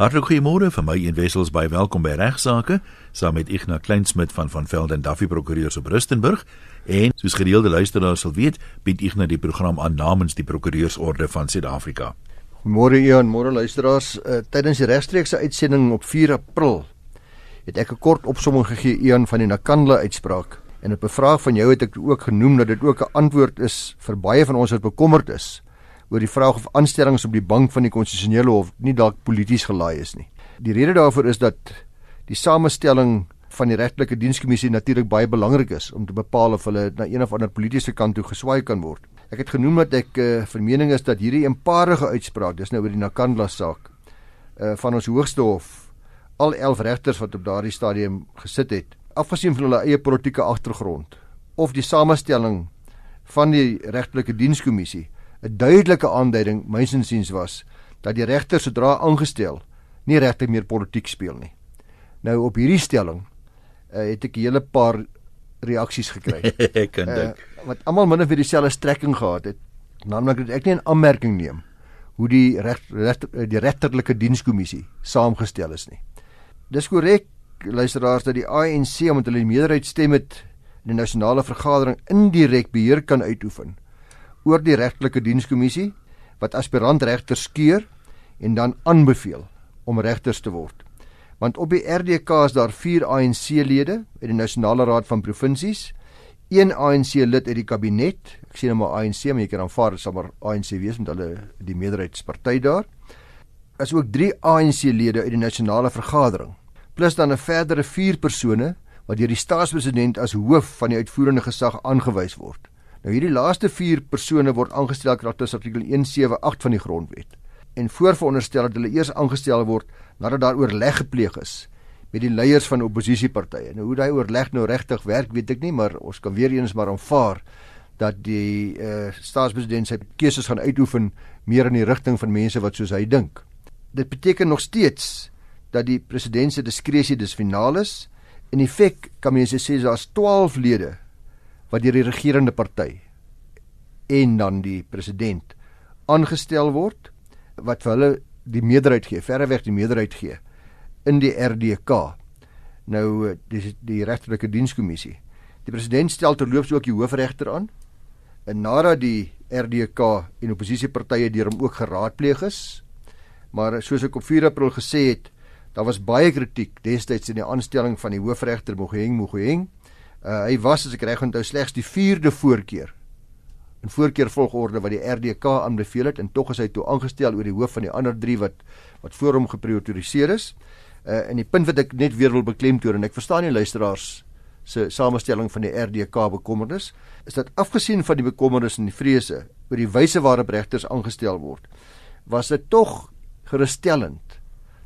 Hartlik goeiemôre van my een wessels by welkom by regsaake saam met Ignas Kleinsmid van van Velden Duffy Prokureurs op Rustenburg. En soos gereelde luisteraars sal weet, bied Ignas die program aan namens die Prokureursorde van Suid-Afrika. Môre Ian, môre luisteraars, uh, tydens die regstreekse uitsending op 4 April het ek 'n kort opsomming gegee Ian van die Nakandla uitspraak. En op 'n vraag van jou het ek ook genoem dat dit ook 'n antwoord is vir baie van ons wat bekommerd is oor die vraag of aanstellings op die bank van die konstitusionele hof nie dalk polities gelaai is nie. Die rede daarvoor is dat die samestelling van die regtelike dienskommissie natuurlik baie belangrik is om te bepaal of hulle na een of ander politieke kant toe geswaai kan word. Ek het genoem dat ek uh, van mening is dat hierdie eenparige uitspraak, dis nou oor die Nakandla saak, uh, van ons hoogste hof, al 11 regters wat op daardie stadium gesit het, afgesien van hulle eie politieke agtergrond of die samestelling van die regtelike dienskommissie 'n duidelike aanduiding mynsinsiens was dat die regter sodra aangestel nie regtig meer politiek speel nie. Nou op hierdie stelling uh, het ek 'n hele paar reaksies gekry. ek kan dink uh, wat almal min of meer dieselfde strekking gehad het, naamlik dat ek nie 'n aanmerking neem hoe die reg die regterlike dienskommissie saamgestel is nie. Dis korrek luisteraars dat die ANC omdat hulle die meerderheid stem het in die nasionale vergadering indirek beheer kan uitoefen oor die regtelike dienskommissie wat aspirant regters keur en dan aanbeveel om regters te word. Want op die RDK is daar 4 ANC-lede uit die Nasionale Raad van Provinsies, een ANC-lid uit die kabinet. Ek sê nou maar ANC, maar jy kan aanvaar dit sal maar ANC wees met hulle die meerderheidsparty daar. As ook 3 ANC-lede uit die nasionale vergadering, plus dan 'n verdere 4 persone wat deur die staatspresident as hoof van die uitvoerende gesag aangewys word. Nou hierdie laaste 4 persone word aangestel kragtens artikel 178 van die grondwet en voorveronderstel dat hulle eers aangestel word nadat daar oorleg gepleeg is met die leiers van oppositiepartye. Nou hoe daai oorleg nou regtig werk, weet ek nie, maar ons kan weer eens maar aanvaar dat die eh uh, staatspresident sy keuses gaan uitoefen meer in die rigting van mense wat soos hy dink. Dit beteken nog steeds dat die president se diskresie dis finaal is. In effek kan mense sê daar's 12 lede wat deur die regerende party en dan die president aangestel word wat vir hulle die meerderheid gee, verreweg die meerderheid gee in die RDK. Nou dis die regterlike dienskommissie. Die president stel terloops ook die hoofregter aan. En nadat die RDK en oppositiepartye deur hom ook geraadpleeg is, maar soos ek op 4 April gesê het, daar was baie kritiek destyds in die aanstelling van die hoofregter Mogoeng Mogoeng Uh, hy was as ek reg onthou slegs die 4de voorkeur in voorkeur volgorde wat die RDK aanbeveel het en tog is hy toe aangestel oor die hoof van die ander 3 wat wat voor hom geprioritoriseer is. Uh en die punt wat ek net weer wil beklemtoon en ek verstaan nie luisteraars se samestelling van die RDK bekommernis is dat afgesien van die bekommernis en die vrese oor die wyse waarop regters aangestel word was dit tog gerusstellend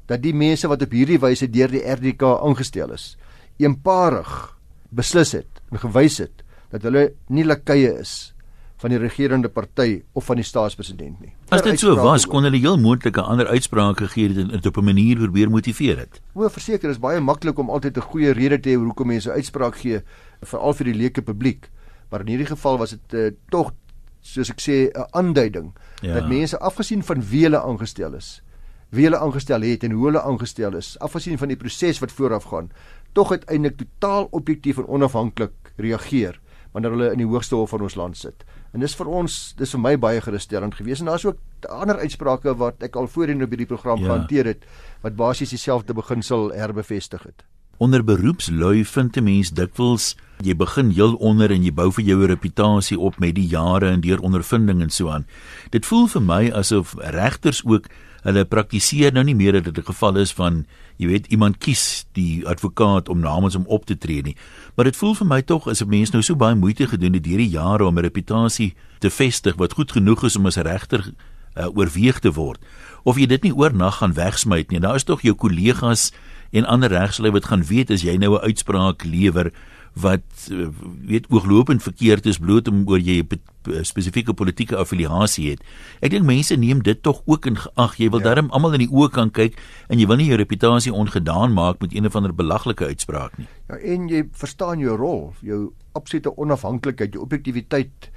dat die mense wat op hierdie wyse deur die RDK aangestel is eenparig beslis het en gewys het dat hulle nie lakeie is van die regerende party of van die staatspresident nie. As dit so was, kon hulle heel moontlike ander uitsprake gee en dit op 'n manier probeer motiveer het. O, verseker, is baie maklik om altyd 'n goeie rede te hê hoekom mense uitspraak gee veral vir die leuke publiek. Maar in hierdie geval was dit uh, tog soos ek sê 'n aanduiding ja. dat mense afgesien van wie hulle aangestel is, wie hulle aangestel het en hoe hulle aangestel is, afgesien van die proses wat vooraf gaan, tog uiteindelik totaal objektief en onafhanklik reageer wanneer hulle in die hoogste hof van ons land sit. En dis vir ons, dis vir my baie gerusstellend geweest en daar's ook ander uitsprake wat ek al voorheen op hierdie program ja. gehanteer het wat basies dieselfde beginsel herbevestig het. Onder beroepslui vind 'n mens dikwels jy begin heel onder en jy bou vir jou 'n reputasie op met die jare en deur ondervinding en so aan. Dit voel vir my asof regters ook hulle praktiseer nou nie meer dat dit 'n geval is van jy weet iemand kies die advokaat om namens hom op te tree nie. Maar dit voel vir my tog as 'n mens nou so baie moeite gedoen het deur die jare om 'n reputasie te vestig wat goed genoeg is om as regter uh, oorweeg te word. Of jy dit nie oornag gaan wegsmy nie. Nou is tog jou kollegas en ander regslui wat gaan weet as jy nou 'n uitspraak lewer wat eh, weet ooglopend verkeerd is bloot om oor jy 'n spesifieke politieke affiliasie het. Ek dink mense neem dit tog ook in ag. Jy wil ja. darm almal in die oë kan kyk en jy wil nie jou reputasie ongedaan maak met een of ander belaglike uitspraak nie. Ja, en jy verstaan jou rol, jou absolute onafhanklikheid, jou objektiviteit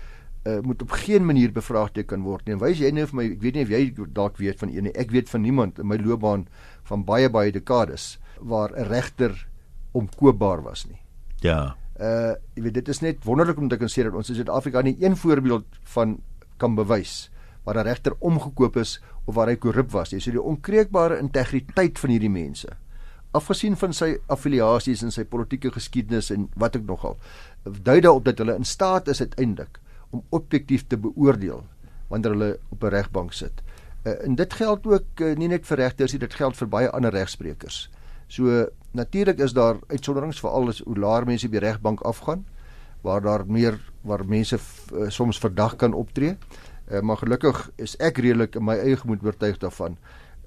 uh, moet op geen manier bevraagteken word nie. En wys jy nou vir my, ek weet nie of jy dalk weet van een nie. Ek weet van niemand in my loopbaan van baie baie dekades waar 'n regter omkoopbaar was nie. Ja. Uh jy weet dit is net wonderlik om te kan sê dat ons in Suid-Afrika nie een voorbeeld van kan bewys waar 'n regter omgekoop is of waar hy korrup was nie. So die onkreukbare integriteit van hierdie mense afgesien van sy affiliasies en sy politieke geskiedenis en wat ek nogal dui daarop dat hulle in staat is uiteindelik om objektief te beoordeel wanneer hulle op 'n regbank sit. Uh, en dit geld ook uh, nie net vir regters nie, dit geld vir baie ander regsprekers. So natuurlik is daar uitsonderings veral as hoe laer mense by regbank afgaan waar daar meer waar mense uh, soms verdag kan optree. Uh, maar gelukkig is ek redelik in my eie gemoed oortuig daarvan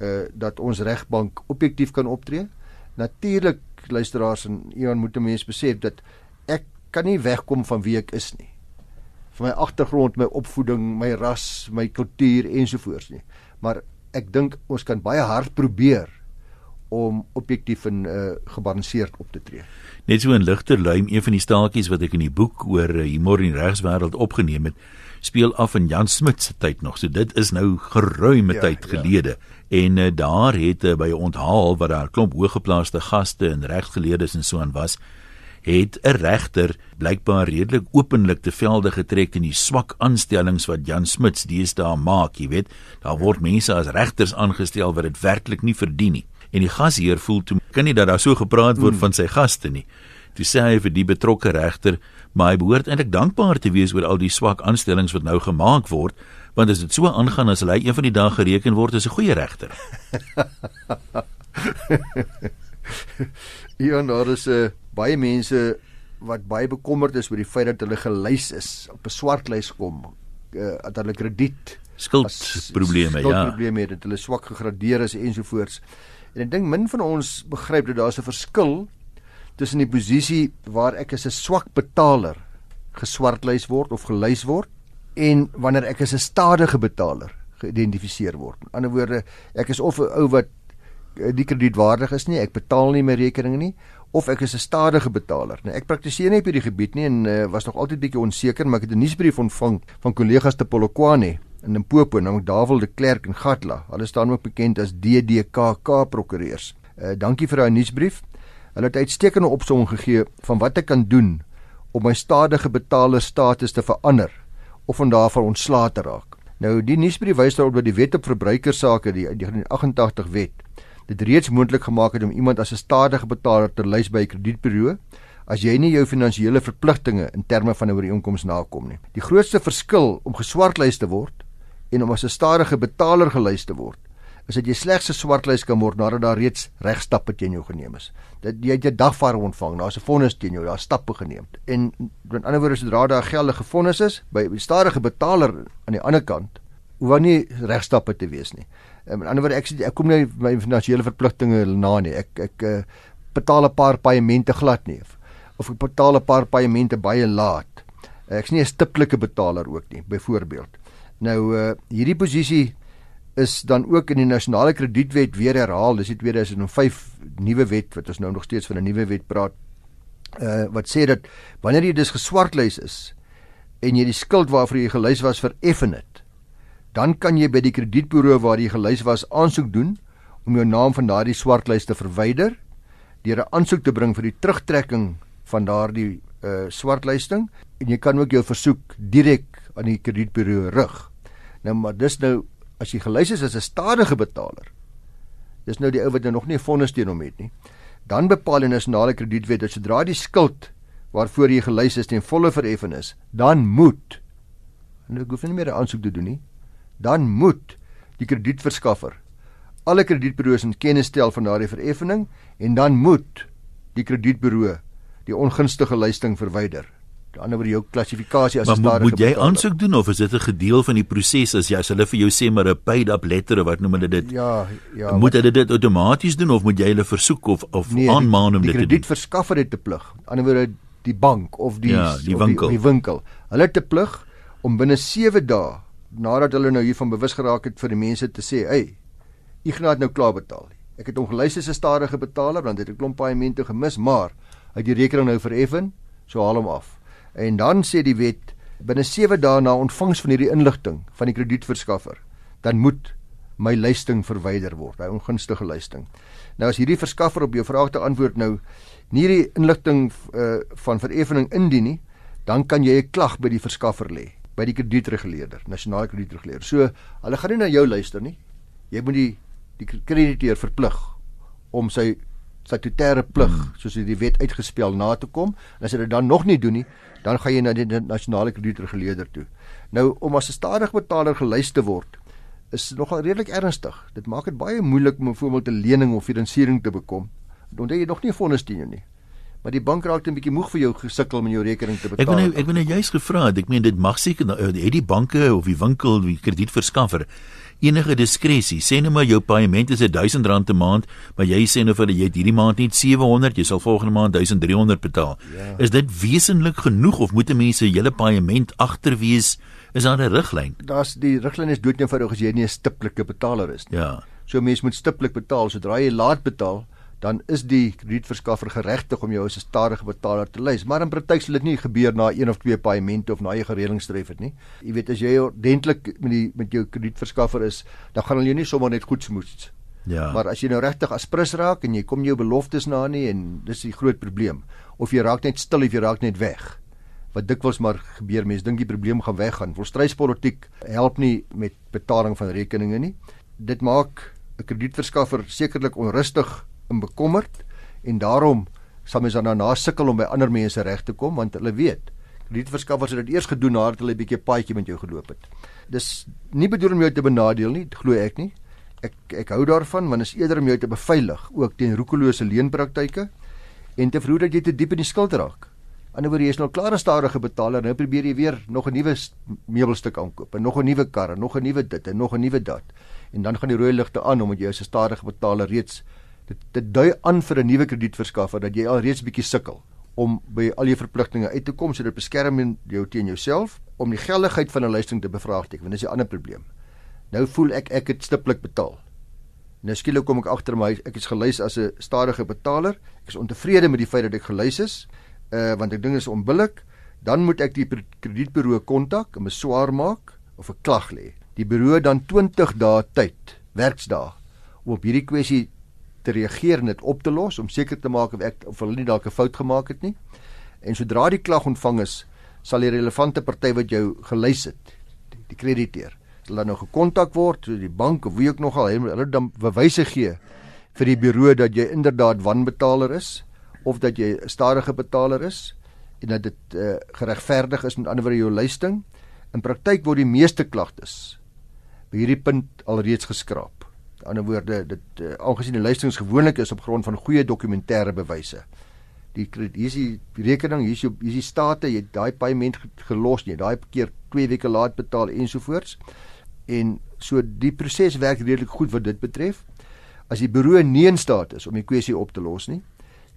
uh dat ons regbank objektief kan optree. Natuurlik luisteraars en Ian moet 'n mens besef dat ek kan nie wegkom van wie ek is nie. Van my agtergrond, my opvoeding, my ras, my kultuur ensovoorts nie. Maar ek dink ons kan baie hard probeer om objektief en uh, gebalanseerd op te tree. Net so 'n ligter luim een van die staaltjies wat ek in die boek oor uh, humor in die regswêreld opgeneem het, speel af in Jan Smit se tyd nog. So dit is nou geruime ja, tyd ja. gelede. Ja. En uh, daar het uh, by 'n onthaal wat daar klomp hoëgeplaaste gaste en regsgeleerdes en so aan was, het 'n regter blykbaar redelik openlik te velde getrek in die swak aanstellings wat Jan Smits deesdae maak, jy weet. Daar word mense as regters aangestel wat dit werklik nie verdien nie. En die gasheer voel toe kan nie dat daar so gepraat word hmm. van sy gaste nie. Toe sê hy vir die betrokke regter, maar hy behoort eintlik dankbaar te wees oor al die swak aanstellings wat nou gemaak word, want as dit so aangaan as hy een van die dae gereken word as 'n goeie regter. ja, nou dis 'n uh, baie mense wat baie bekommerd is oor die feit dat hulle gelys is op 'n swart lys kom uh, dat hulle krediet skuldprobleme ja skuldprobleme dat hulle swak gegradeer is ensovoorts en ek dink min van ons begryp dat daar 'n verskil tussen die posisie waar ek as 'n swak betaler geswartlys word of gelys word en wanneer ek as 'n stadige betaler geïdentifiseer word. In ander woorde, ek is of 'n ou wat eh, die kredietwaardig is nie, ek betaal nie my rekeninge nie, of ek is 'n stadige betaler. Nou ek praktiseer nie op hierdie gebied nie en uh, was nog altyd bietjie onseker, maar ek het 'n nuusbrief ontvang van kollegas te Polokwane in Limpopo, naamlik Davel de Klerk en Gatla. Hulle staan ook bekend as DDKK prokureurs. Uh, dankie vir daai nuusbrief. Hulle het uitstekende opsomming gegee van wat ek kan doen om my stadige betaler status te verander of van daarvan ontslae te raak. Nou die nuusbrief wys daarop dat die wet op verbruikersake, die 1988 wet, dit reeds moontlik gemaak het om iemand as 'n stadige betaler te lys by 'n kredietburo as jy nie jou finansiële verpligtinge in terme van 'n ooreenkoms nakom nie. Die grootste verskil om geswartlys te word en om as 'n stadige betaler gelys te word is dat jy slegs 'n swartlys kan word nadat daar reeds regstappe teen jou geneem is. Dat jy het 'n dagvaar ontvang, daar's 'n vonnis teen jou, daar's stappe geneem. En met ander woorde sodra daar geldige vonnis is by 'n stadige betaler aan die ander kant, hoef nie regstappe te wees nie. Met ander woorde ek ek kom nie my finansiële verpligtinge na nie. Ek ek uh, betaal 'n paar paemente glad nie of ek betaal 'n paar paemente baie laat. Ek's nie 'n stiplike betaler ook nie, byvoorbeeld. Nou uh, hierdie posisie is dan ook in die nasionale kredietwet weer herhaal. Dis die 2005 nuwe wet wat ons nou nog steeds van 'n nuwe wet praat. Uh wat sê dat wanneer jy dus geswartlys is en jy die skuld waarvoor jy gelys was vereffen het, dan kan jy by die kredietburo waar jy gelys was aansoek doen om jou naam van daardie swartlys te verwyder deur 'n aansoek te bring vir die terugtrekking van daardie uh swartlysting en jy kan ook jou versoek direk aan die kredietburo rig. Nou maar dis nou as jy gelys is as 'n stadige betaler. Dis nou die ou wat nou nog nie 'n vonnis teen hom het nie. Dan bepaal die nasionale kredietwet dat sodra die skuld waarvoor jy gelys is ten volle vereffen is, dan moet ek hoef nie meer 'n aansoek te doen nie dan moet die kredietverskaffer alle kredietburo's in kennis stel van daardie vereffening en dan moet die kredietburo die ongunstige lysting verwyder. Aan die ander word jou klassifikasie as 'n stadige moet jy aansoek doen of is dit 'n gedeel van die proses as jy as hulle vir jou sê maar 'n paid up letter of wat noem hulle dit? Ja, ja. Moet hulle dit outomaties doen of moet jy hulle versoek of of nee, aanmaan om dit te doen? Die kredietverskaffer het 'n plig. Aan die ander word die bank of die ja, die, winkel. die, die winkel. Hulle het 'n plig om binne 7 dae nadat hulle nou hiervan bewus geraak het vir die mense te sê, "Ey, Ignas nou klaar betaal. Ek het hom gelys as 'n stadige betaler want hy het 'n klomp paaiemente gemis, maar hy het die rekening nou vereffen, so haal hom af." En dan sê die wet binne 7 dae na ontvangs van hierdie inligting van die kredietverskaffer, dan moet my lysting verwyder word, hy ongunstige lysting. Nou as hierdie verskaffer op jou vraag te antwoord nou nie hierdie inligting uh, van vereffening indien nie, dan kan jy 'n klag by die verskaffer lê, by die kredietreguleerder, nasionale kredietreguleerder. So, hulle gaan nie na jou luister nie. Jy moet die die krediteur verplig om sy statutêre plig soos die wet uitgespel na te kom. En as hy dit dan nog nie doen nie, dan gaan jy na die nasionale kredietreguleerder toe. Nou om as 'n stadige betaler gelys te word is nogal redelik ernstig. Dit maak dit baie moeilik om byvoorbeeld 'n lening of finansiering te bekom. Want jy nog nie fondse dien nie. Maar die bank raak 'n bietjie moeg vir jou gesukkel om jou rekening te betaal. Ek nou ek wil nou juist gevra het. Ek meen dit mag seker nou, het die banke of die winkel, die kredietverskaffer enige diskresie. Sê nou maar jou paaiement is R1000 'n maand, maar jy sê nou vir hulle jy het hierdie maand net 700, jy sal volgende maand 1300 betaal. Ja. Is dit wesentlik genoeg of moet mense hele paaiement agterwees? Is daar 'n riglyn? Daar's die riglyn is doodnoodig as jy nie 'n stiplike betaler is nie. Ja. So mense moet stiptelik betaal sodra jy laat betaal dan is die kredietverskaffer geregtig om jou as 'n stadige betaler te lys. Maar in praktyk sal dit nie gebeur na een of twee paemente of na jy gereëlings tref het nie. Jy weet as jy ordentlik met die met jou kredietverskaffer is, dan gaan hulle jou nie sommer net goed smoets. Ja. Maar as jy nou regtig aspris raak en jy kom jou beloftes na nie en dis die groot probleem of jy raak net stil of jy raak net weg. Wat dikwels maar gebeur mense dink die probleem gaan weggaan. Volstrydspolitiek help nie met betaling van rekeninge nie. Dit maak 'n kredietverskaffer sekerlik onrustig en bekommerd en daarom sal mense dan na sukkel om by ander mense reg te kom want hulle weet kredietverskaffers het dit eers gedoen nadat hulle 'n bietjie paadjie met jou geloop het. Dis nie bedoel om jou te benadeel nie, glo ek nie. Ek ek hou daarvan want is eerder om jou te beveilig ook teen roekelose leenpraktyke en te verhoed dat jy te diep in die skuld raak. Anderswoorde jy is nou klaar 'n stadige betaler, nou probeer jy weer nog 'n nuwe meubelstuk aankoop en nog 'n nuwe kar en nog 'n nuwe dit en nog 'n nuwe dat. En dan gaan die rooi ligte aan omdat jy as 'n stadige betaler reeds dit dit dui aan vir 'n nuwe kredietverskaffer dat jy alreeds bietjie sukkel om by al jou verpligtinge uit te kom sodat beskerm jou teen jouself om die geldigheid van 'n lening te bevraagteken want dis 'n ander probleem. Nou voel ek ek het stiptelik betaal. Nou skielik kom ek agter my ek is gelys as 'n stadige betaler. Ek is ontevrede met die feit dat ek gelys is uh want ek dink dit is onbillik. Dan moet ek die kredietburo kontak en beswaar maak of 'n klag lê. Die buro dan 20 dae tyd, werksdae om op hierdie kwessie te reageer en dit op te los om seker te maak of ek of hulle nie dalk 'n fout gemaak het nie. En sodra die klag ontvang is, sal die relevante party wat jou gelys het, die, die krediteur, sal dan nou gekontak word, so die bank of wie ook nogal, hulle dan bewyse gee vir die buro dat jy inderdaad wanbetaler is of dat jy 'n stadige betaler is en dat dit uh, geregverdig is met ander woorde jou lysting. In praktyk word die meeste klagtes by hierdie punt alreeds geskraap. Aan ander woorde, dit uh, aangesien die lystings gewoonlik is op grond van goeie dokumentêre bewyse. Die hier is die rekening, hier is jou hier is die state, jy daai paaiement gelos, jy daai keer 2 weke laat betaal ensovoorts. En so die proses werk redelik goed wat dit betref. As die bureau nie in staat is om die kwessie op te los nie,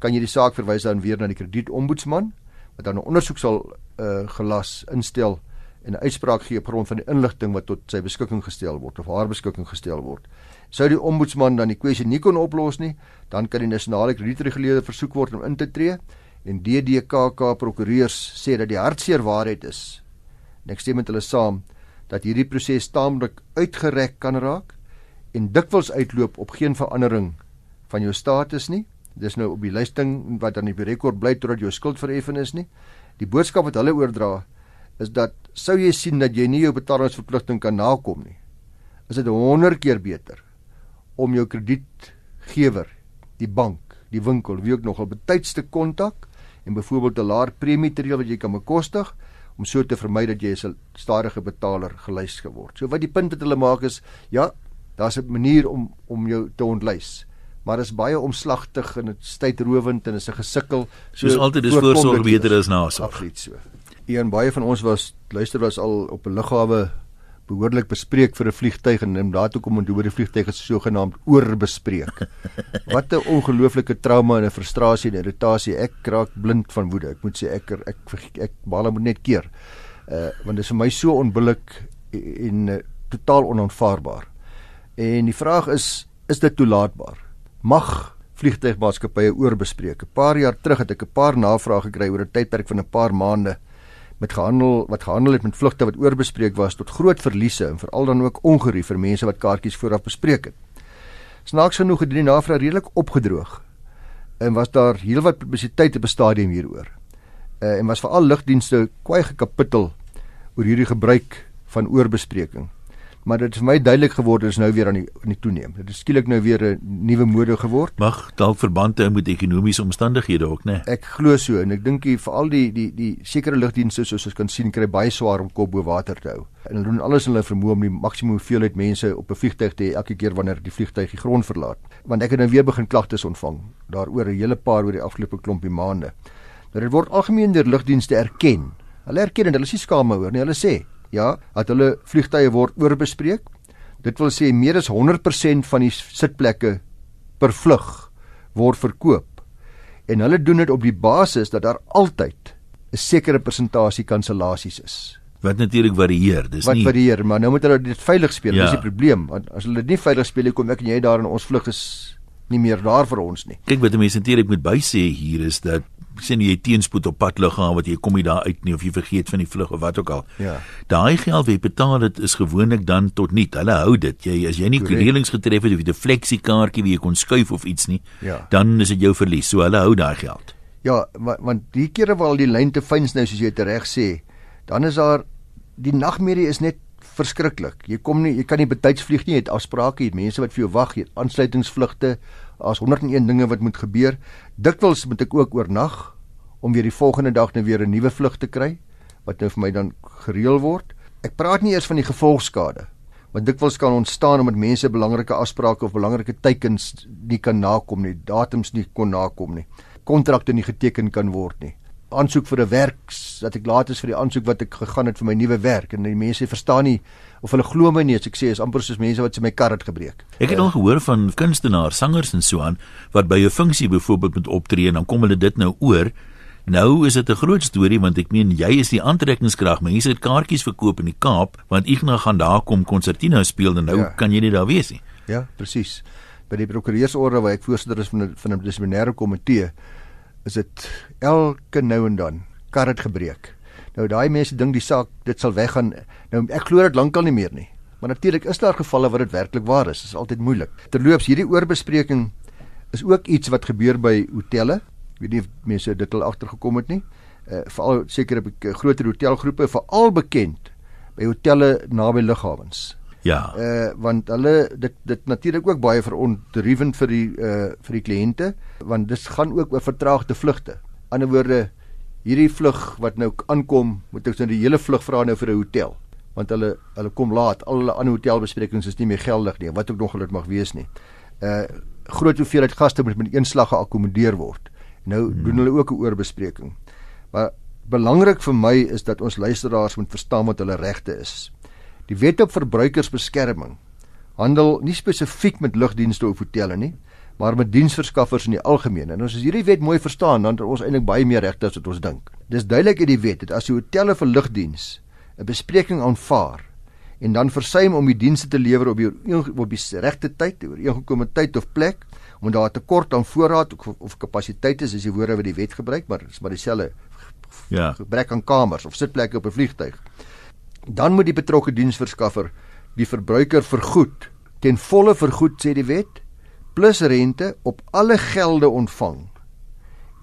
kan jy die saak verwys dan weer na die kredietombudsman wat dan 'n ondersoek sal uh, gelas instel en 'n uitspraak gee op grond van die inligting wat tot sy beskikking gestel word of haar beskikking gestel word. Sou die ombudsman dan die kwessie nie kon oplos nie, dan kan die nasionale kredietreguleerder versoek word om in te tree en DDKK prokureurs sê dat die hartseer waarheid is. En ek stem met hulle saam dat hierdie proses taamlik uitgerek kan raak en dikwels uitloop op geen verandering van jou status nie. Dis nou op die lysting wat aan die rekord bly totdat jou skuld vereffen is nie. Die boodskap wat hulle oordra is dat sou jy sien dat jy nie jou betalingsverpligting kan nakom nie, is dit 100 keer beter om jou kredietgewer, die bank, die winkel, wie ook nogal betyds te kontak en byvoorbeeld 'n laer premie te reël wat jy kan bekostig om so te vermy dat jy 'n stadige betaler gelys geword. So wat die punt wat hulle maak is, ja, daar's 'n manier om om jou te ontlys. Maar dit is baie omslagtig en dit is tydrowend en is 'n gesukkel. So Soos altyd is voorsorg beter as nasorg. Absoluut so. Een baie van ons was luister was al op 'n lughawe behoorlik bespreek vir 'n vliegtyg en neem daartoe kom en oor die vliegtyg is sogenaamd oorbespreek. Wat 'n ongelooflike trauma en 'n frustrasie en irritasie. Ek raak blind van woede. Ek moet sê ek ek ek, ek baie moet net keer. Uh want dit is vir my so onbillik en, en uh, totaal onaanvaarbaar. En die vraag is is dit toelaatbaar? Mag vliegtygmaatskappye oorbespreek? 'n Paar jaar terug het ek 'n paar navrae gekry oor 'n tydperk van 'n paar maande met gehandel wat gehandel het met vlugte wat oorbespreek was tot groot verliese en veral dan ook ongerief vir mense wat kaartjies vooraf bespreek het. Snaaks genoeg het die navraag redelik opgedroog en was daar heelwat publisiteit op 'n stadium hieroor. Uh, en was veral lugdienste kwai gekapittel oor hierdie gebruik van oorbespreking maar dit is vir my duidelik geword is nou weer aan die aan die toeneem. Dit is skielik nou weer 'n nuwe mode geword. Mag dalk verband hou met ekonomiese omstandighede ook, né? Ek glo so en ek dink vir al die die die sekere lugdienste soos ons kan sien kry baie swaar om kop bo water te hou. En hulle doen alles in hulle vermoë om die maksimum hoeveelheid mense op 'n vliegtuig te hê elke keer wanneer die vliegtuig die grond verlaat. Want ek het nou weer begin klagtes ontvang daaroor 'n hele paar oor die afgelope klompie maande. Nou dit word algemeen deur lugdienste erken. Hulle erken en hulle is nie skaam oor nie. Hulle sê ja, dat hulle vliegtye word oorbespreek. Dit wil sê meer as 100% van die sitplekke per vlug word verkoop. En hulle doen dit op die basis dat daar altyd 'n sekere persentasie kansellasies is. Wat natuurlik varieer, dis Wat nie Wat varieer, maar nou moet hulle dit veilig speel, Ja. dis die probleem. Want as hulle dit nie veilig speel nie, kom ek en jy daar en ons vlug is nie meer daar vir ons nie. Kyk wat mense natuurlik moet bysê hier is dat sien jy teenspoed op pad lughawe wat jy kom nie daar uit nie of jy vergeet van die vlug of wat ook al. Ja. Daai geld wat jy betaal dit is gewoonlik dan tot niet. Hulle hou dit. Jy as jy nie Korrek. reëlings getref het of jy 'n fleksiekaartjie wie jy kon skuif of iets nie, Ja. dan is dit jou verlies. So hulle hou daai geld. Ja, want want die kere waar al die lyn te fyn is nou soos jy dit reg sê, dan is daar die nagmerrie is net verskriklik. Jy kom nie jy kan nie betyds vlieg nie, jy het afsprake, jy het mense wat vir jou wag, jy het aansluitingsvlugte, daar's 101 dinge wat moet gebeur. Dikwels moet ek ook oornag om weer die volgende dag nou weer 'n nuwe vlug te kry wat nou vir my dan gereël word. Ek praat nie eers van die gevolgskade wat dikwels kan ontstaan omdat mense belangrike afsprake of belangrike teikens nie kan nakom nie, datums nie kon nakom nie, kontrakte nie geteken kan word nie. Aansoek vir 'n werk dat ek laat is vir die aansoek wat ek gegaan het vir my nuwe werk en die mense verstaan nie of hulle glo my nie as ek sê is amper soos mense wat se my kar het gebreek. Ek het al gehoor van kunstenaars, sangers en so aan wat by 'n funksie byvoorbeeld moet optree en dan kom hulle dit nou oor. Nou is dit 'n groot storie want ek meen jy is die aantrekkingskrag. Mense het kaartjies verkoop in die Kaap want Ignas gaan daar kom konsertino speel en nou ja. kan jy nie daar wees nie. Ja, presies. By die prokureursorde waar ek voorsitter is van 'n van 'n dissiplinêre komitee is dit elke nou en dan kar het gebreek. Nou daai mense dink die saak dit sal weggaan. Nou ek glo dit lankal nie meer nie. Maar natuurlik is daar gevalle waar dit werklik waar is. Dit is altyd moeilik. Terloops, hierdie oorbespreking is ook iets wat gebeur by hotelle. Ek weet nie of mense dit al agtergekom het nie. Uh, veral seker op uh, groter hotelgroepe, veral bekend by hotelle naby lughawens Ja. uh want hulle dit dit natuurlik ook baie verontrywend vir die uh vir die kliënte want dit gaan ook oor vertraagde vlugte. Ander woorde hierdie vlug wat nou aankom, moet ek nou die hele vlug vra nou vir 'n hotel want hulle hulle kom laat. Al hulle ander hotelbesprekings is nie meer geldig nie, wat ook nog dit mag wees nie. Uh groot hoeveelheid gaste moet met een slag geakkommodeer word. Nou hmm. doen hulle ook 'n oorbespreking. Maar belangrik vir my is dat ons luisteraars moet verstaan wat hulle regte is. Die wet op verbruikersbeskerming handel nie spesifiek met lugdienste of hotelle nie, maar met diensverskaffers in die algemeen. En as ons hierdie wet mooi verstaan, dan het ons eintlik baie meer regte as wat ons dink. Dis duidelik in die wet dat as die hotelle vir lugdiens 'n bespreking aanvaar en dan versuim om die dienste te lewer op die op die regte tyd, oor ingekome tyd of plek, omdat daar 'n tekort aan voorraad of, of kapasiteit is, is die woorde wat die wet gebruik, maar dit is maar dieselfde Ja. gebrek aan kamers of sitplekke op 'n vliegtyg. Dan moet die betrokke diensverskaffer die verbruiker vergoed ten volle vergoed sê die wet plus rente op alle gelde ontvang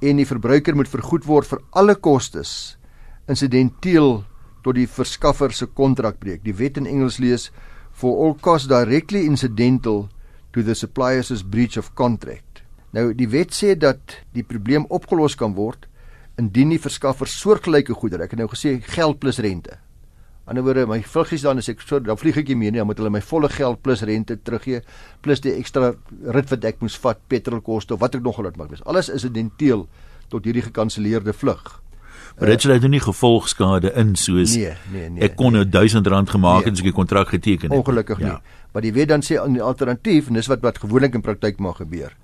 en die verbruiker moet vergoed word vir alle kostes insidenteel tot die verskaffer se kontrak breek. Die wet in Engels lees for all costs directly incidental to the supplier's breach of contract. Nou die wet sê dat die probleem opgelos kan word indien die verskaffer soortgelyke goedere, ek het nou gesê geld plus rente. Ander woorde, my vluggies dan as ek so dan vlieg ek nie meer nie, dan moet hulle my volle geld plus rente teruggee plus die ekstra rit wat ek moes vat, petrolkoste of wat ek nog al dit mag wees. Alles is identeel tot hierdie gekanselleerde vlug. Maar dit sluit nou nie gevolgskade in soos Nee, nee, nee. ek kon nou 1000 rand gemaak Nee. het as ek die kontrak geteken het. Ongelukkig nie. Maar die wet dan sê aan die alternatief en dis wat wat gewoonlik in praktyk mag gebeur.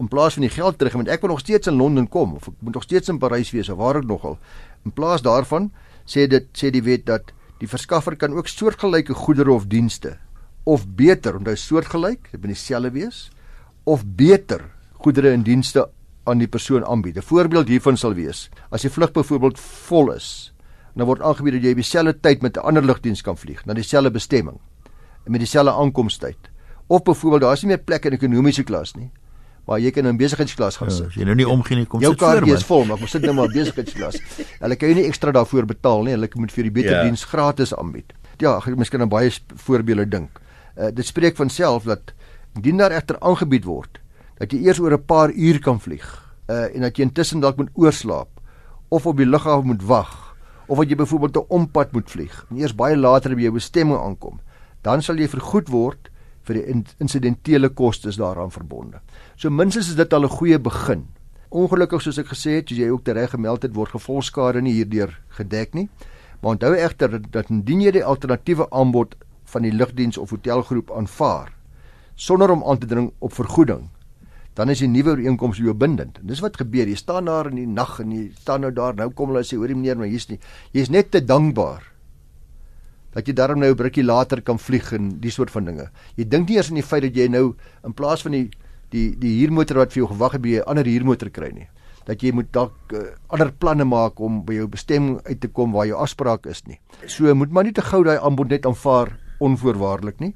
In plaas van die geld terug, want ek wil nog steeds in Londen kom of ek moet nog steeds in Parys wees of waar ek nogal. In plaas daarvan sê dit sê die wet dat die verskaffer kan ook soortgelyke goedere of dienste of beter, onthou soortgelyk, dit moet dieselfde wees of beter goedere en dienste aan die persoon aanbied. 'n Voorbeeld hiervan sal wees: as die vlug byvoorbeeld vol is, dan word aangebied dat jy op dieselfde tyd met 'n ander lugdiens kan vlieg na dieselfde bestemming en met dieselfde aankomstyd. Of byvoorbeeld daar is nie meer plek in ekonomiese klas nie. Maar jy kan in besigheidsklas gaan ja, sit. Ja, jy nou nie omgee nie, kom sit voor. Jou kaart is vol, maar ek moet sit nou maar besigheidsklas. Hulle kan jy nie ekstra daarvoor betaal nie. Hulle moet vir die beter ja. diens gratis aanbied. Ja, ek miskien aan baie voorbeelde dink. Uh, dit spreek van self dat indien daar egter aangebied word dat jy eers oor 'n paar uur kan vlieg uh, en dat jy intussen dalk moet oorslaap of op die lughawe moet wag of dat jy byvoorbeeld 'n ompad moet vlieg en eers baie later by jou bestemming aankom, dan sal jy vergoed word vir die insidentele kostes daaraan verbonde. So minstens is dit al 'n goeie begin. Ongelukkig soos ek gesê het, jy ook reg gemeld het, word gevolgskade nie hierdeur gedek nie. Maar onthou egter dat indien jy die alternatiewe aanbod van die lugdiens of hotelgroep aanvaar sonder om aan te dring op vergoeding, dan is die nuwe ooreenkoms jou bindend. En dis wat gebeur. Jy staan daar in die nag en jy staan nou daar. Nou kom hulle sê hoorie meneer, maar hier's nie. Jy's net te dankbaar dat jy daarom nou 'n brukkie later kan vlieg en die soort van dinge. Jy dink nie eers aan die feit dat jy nou in plaas van die die die huurmotor wat vir jou gewag het by 'n ander huurmotor kry nie. Dat jy moet dalk uh, ander planne maak om by jou bestemming uit te kom waar jou afspraak is nie. So moet maar nie te gou daai aanbod net aanvaar onvoorwaardelik nie.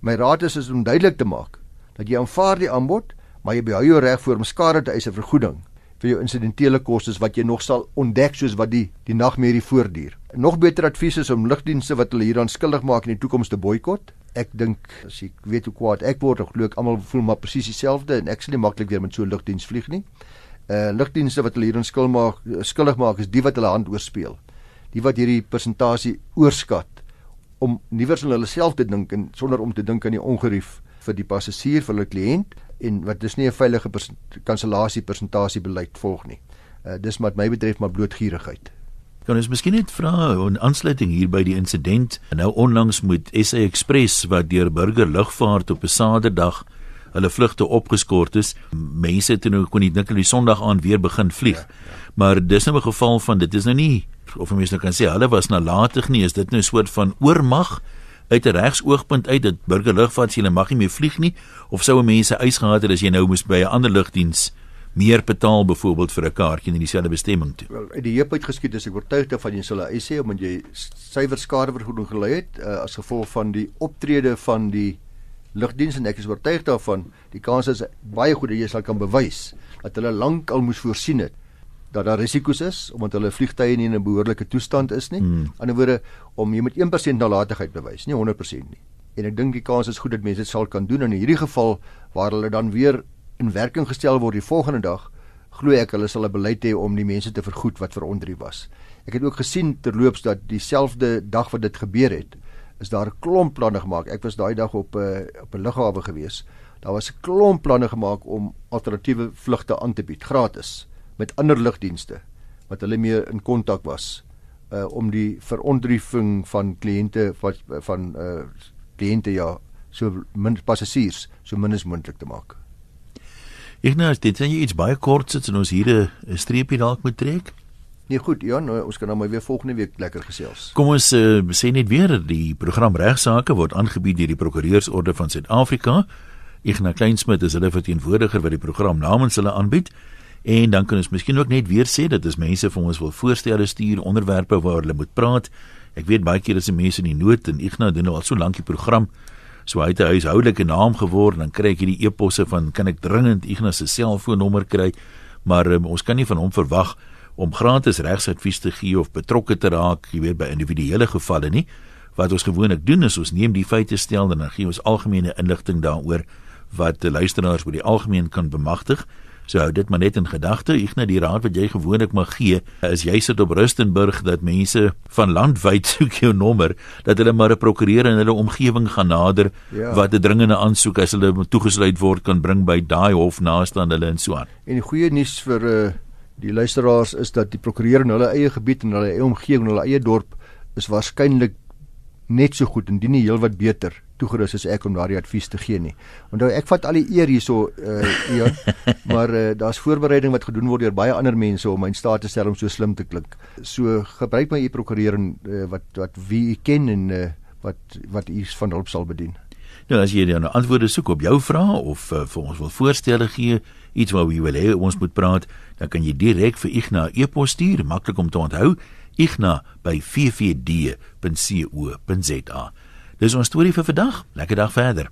My raad is, is om duidelik te maak dat jy aanvaar die aanbod maar jy behou jou reg voor om skade te eis 'n vergoeding vir jou insidentele kostes wat jy nog sal ontdek soos wat die die nagmerrie voortduur. Nog beter advies is om lugdienste wat hulle hieraan skuldig maak in die toekoms te boikot. Ek dink as ek weet hoe kwaad ek word, glo ek almal voel maar presies dieselfde en ek sal nie maklik weer met so 'n lugdiens vlieg nie. Uh lugdienste wat hulle hieraan skuldig maak, skuldig maak is die wat hulle hand oorspeel. Die wat hierdie persentasie oorskat om niewers aan hulle self te dink en sonder om te dink aan die ongerief vir die passasier vir hulle kliënt en wat dis nie 'n veilige kansellasie persentasie beleid volg nie. Uh, dis wat my betref maar blootgierigheid. Kan ons miskien net vra 'n aansluiting hier by die insident nou onlangs met SA Express wat deur burger lugvaart op 'n Saterdag hulle vlugte opgeskort is. Mense het nou kon nie dink hulle Sondag aan weer begin vlieg. Ja, ja. Maar dis nou 'n geval van dit is nou nie of mense nou kan sê hulle was nalatig nie, is dit nou 'n soort van oormag uit 'n regsoogpunt uit dat burgerlugvaart sê hulle mag nie meer vlieg nie of sou mense eis gehad het as jy nou moes by 'n ander lugdiens meer betaal byvoorbeeld vir 'n kaartjie in dieselfde bestemming toe. Wel, uit die heup uit geskied is ek oortuig daarvan jy sal eis sê omdat jy suiwer skadevergoeding gelei het uh, as gevolg van die optrede van die lugdiens en ek is oortuig daarvan die kans is baie goed dat jy sal kan bewys dat hulle lank al moes voorsien het dat daar risiko's is omdat hulle vliegtye nie in 'n behoorlike toestand is nie. Hmm. Aan die ander woorde om jy met 1% nalatigheid bewys, nie 100% nie. En ek dink die kans is goed dat mense dit sal kan doen in hierdie geval waar hulle dan weer in werking gestel word die volgende dag, glo ek hulle sal 'n beleid hê om die mense te vergoed wat verontrief was. Ek het ook gesien terloops dat dieselfde dag wat dit gebeur het, is daar 'n klomp planne gemaak. Ek was daai dag op 'n uh, eh, op 'n lughawe gewees. Daar was 'n klomp planne gemaak om alternatiewe vlugte aan te bied gratis met ander lugdienste wat hulle mee in kontak was uh om die verontriefing van kliënte wat van uh kliënte ja so min passasiers so min as moontlik te maak. Nou dit sê jy iets baie kort sit en ons hier 'n streepie dalk moet trek. Nee goed, ja, nou, ons kan nou maar weer volgende week lekker gesels. Kom ons uh, sê net weer die program regsaake word aangebied deur die Prokureursorde van Suid-Afrika. Ignas Kleinsmid is hulle verteenwoordiger wat die program namens hulle aanbied. En dan kan ons miskien ook net weer sê dat as mense vir ons wil voorstelle stuur onderwerpe waar hulle moet praat. Ek weet baie keer is die mense in die nood en Ignas doen nou al so lank die program. So hy het 'n huishoudelike naam geword en dan kry ek hierdie e-posse van kan ek dringend Ignas se selfoonnommer kry? Maar um, ons kan nie van hom verwag om gratis regsadvies te gee of betrokke te raak, jy weet by individuele gevalle nie. Wat ons gewoonlik doen is ons neem die feite stel en dan gee ons algemene inligting daaroor wat die luisteraars by die algemeen kan bemagtig. So hou dit maar net in gedagte. Ek net die raad wat jy gewoonlik mag gee, is jy sit op Rustenburg dat mense van landwyd soek jou nommer dat hulle maar 'n prokureur in hulle omgewing gaan nader ja. wat 'n dringende aansoek as hulle toegesluit word kan bring by daai hof naaste aan hulle en so aan. En die goeie nuus vir uh, die luisteraars is dat die prokureur in hulle eie gebied en hulle eie omgewing, hulle eie dorp is waarskynlik net so goed en dien nie heelwat beter toegerus as ek om daardie advies te gee nie. Onthou ek vat al die eer hierso uh ja, maar uh, daar's voorbereiding wat gedoen word deur baie ander mense om my in staat te stel om so slim te klink. So gebruik my u prokureur uh, wat wat wie u ken en uh, wat wat u van hulp sal bedien. Nou as jy dan antwoorde soek op jou vrae of uh, vir ons wil voorstelle gee, iets wat jy wil hê ons moet praat, dan kan jy direk vir Ignas e-pos stuur, maklik om te onthou. igna@ffd.co.za. Dis ons storie vir vandag. Lekker dag verder.